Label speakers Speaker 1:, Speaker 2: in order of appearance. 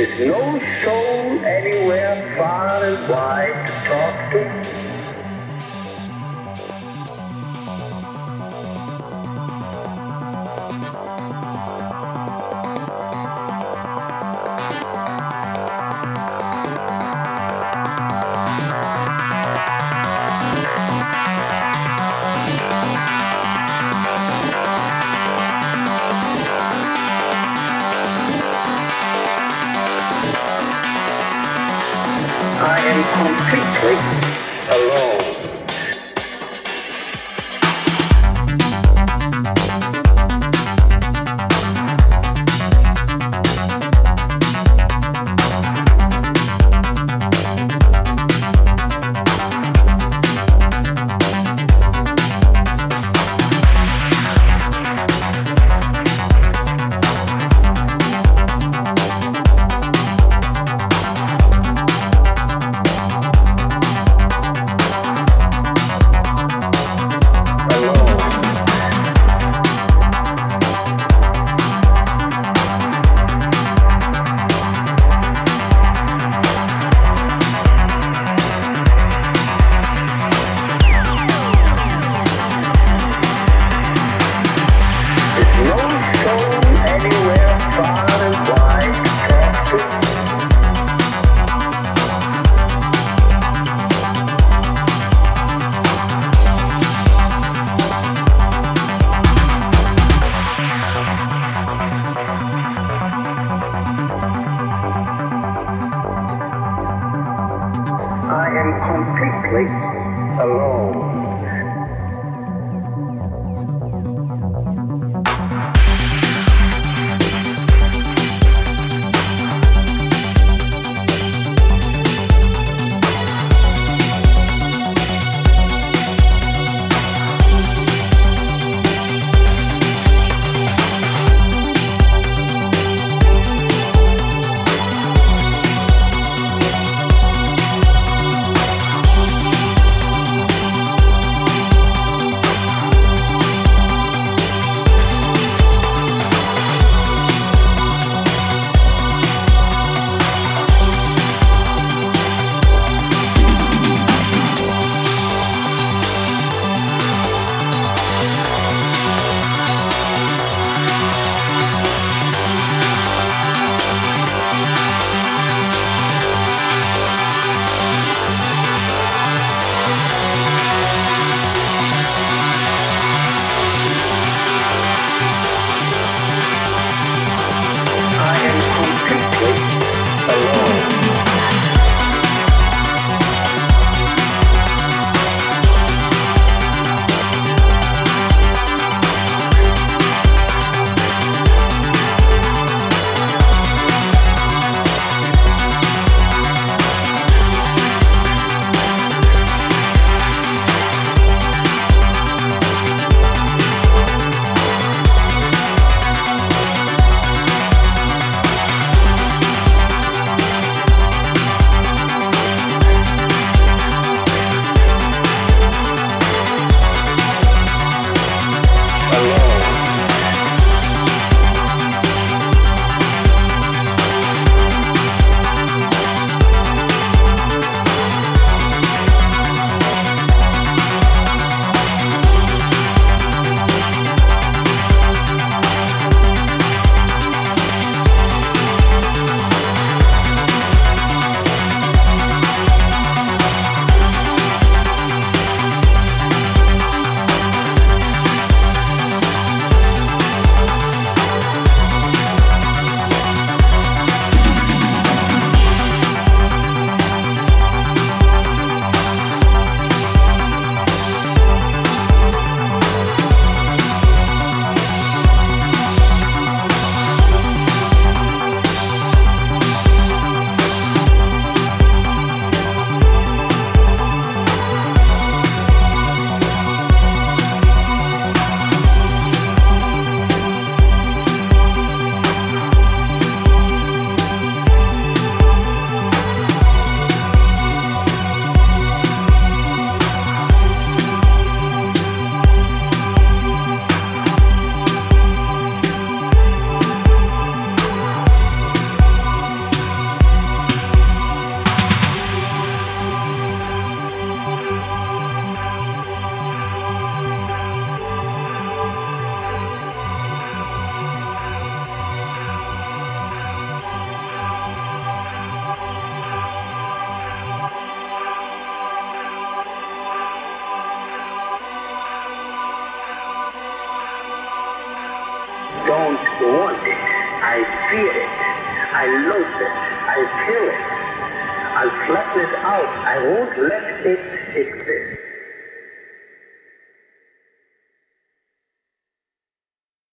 Speaker 1: There's no soul anywhere far and wide to talk to. I am completely alone.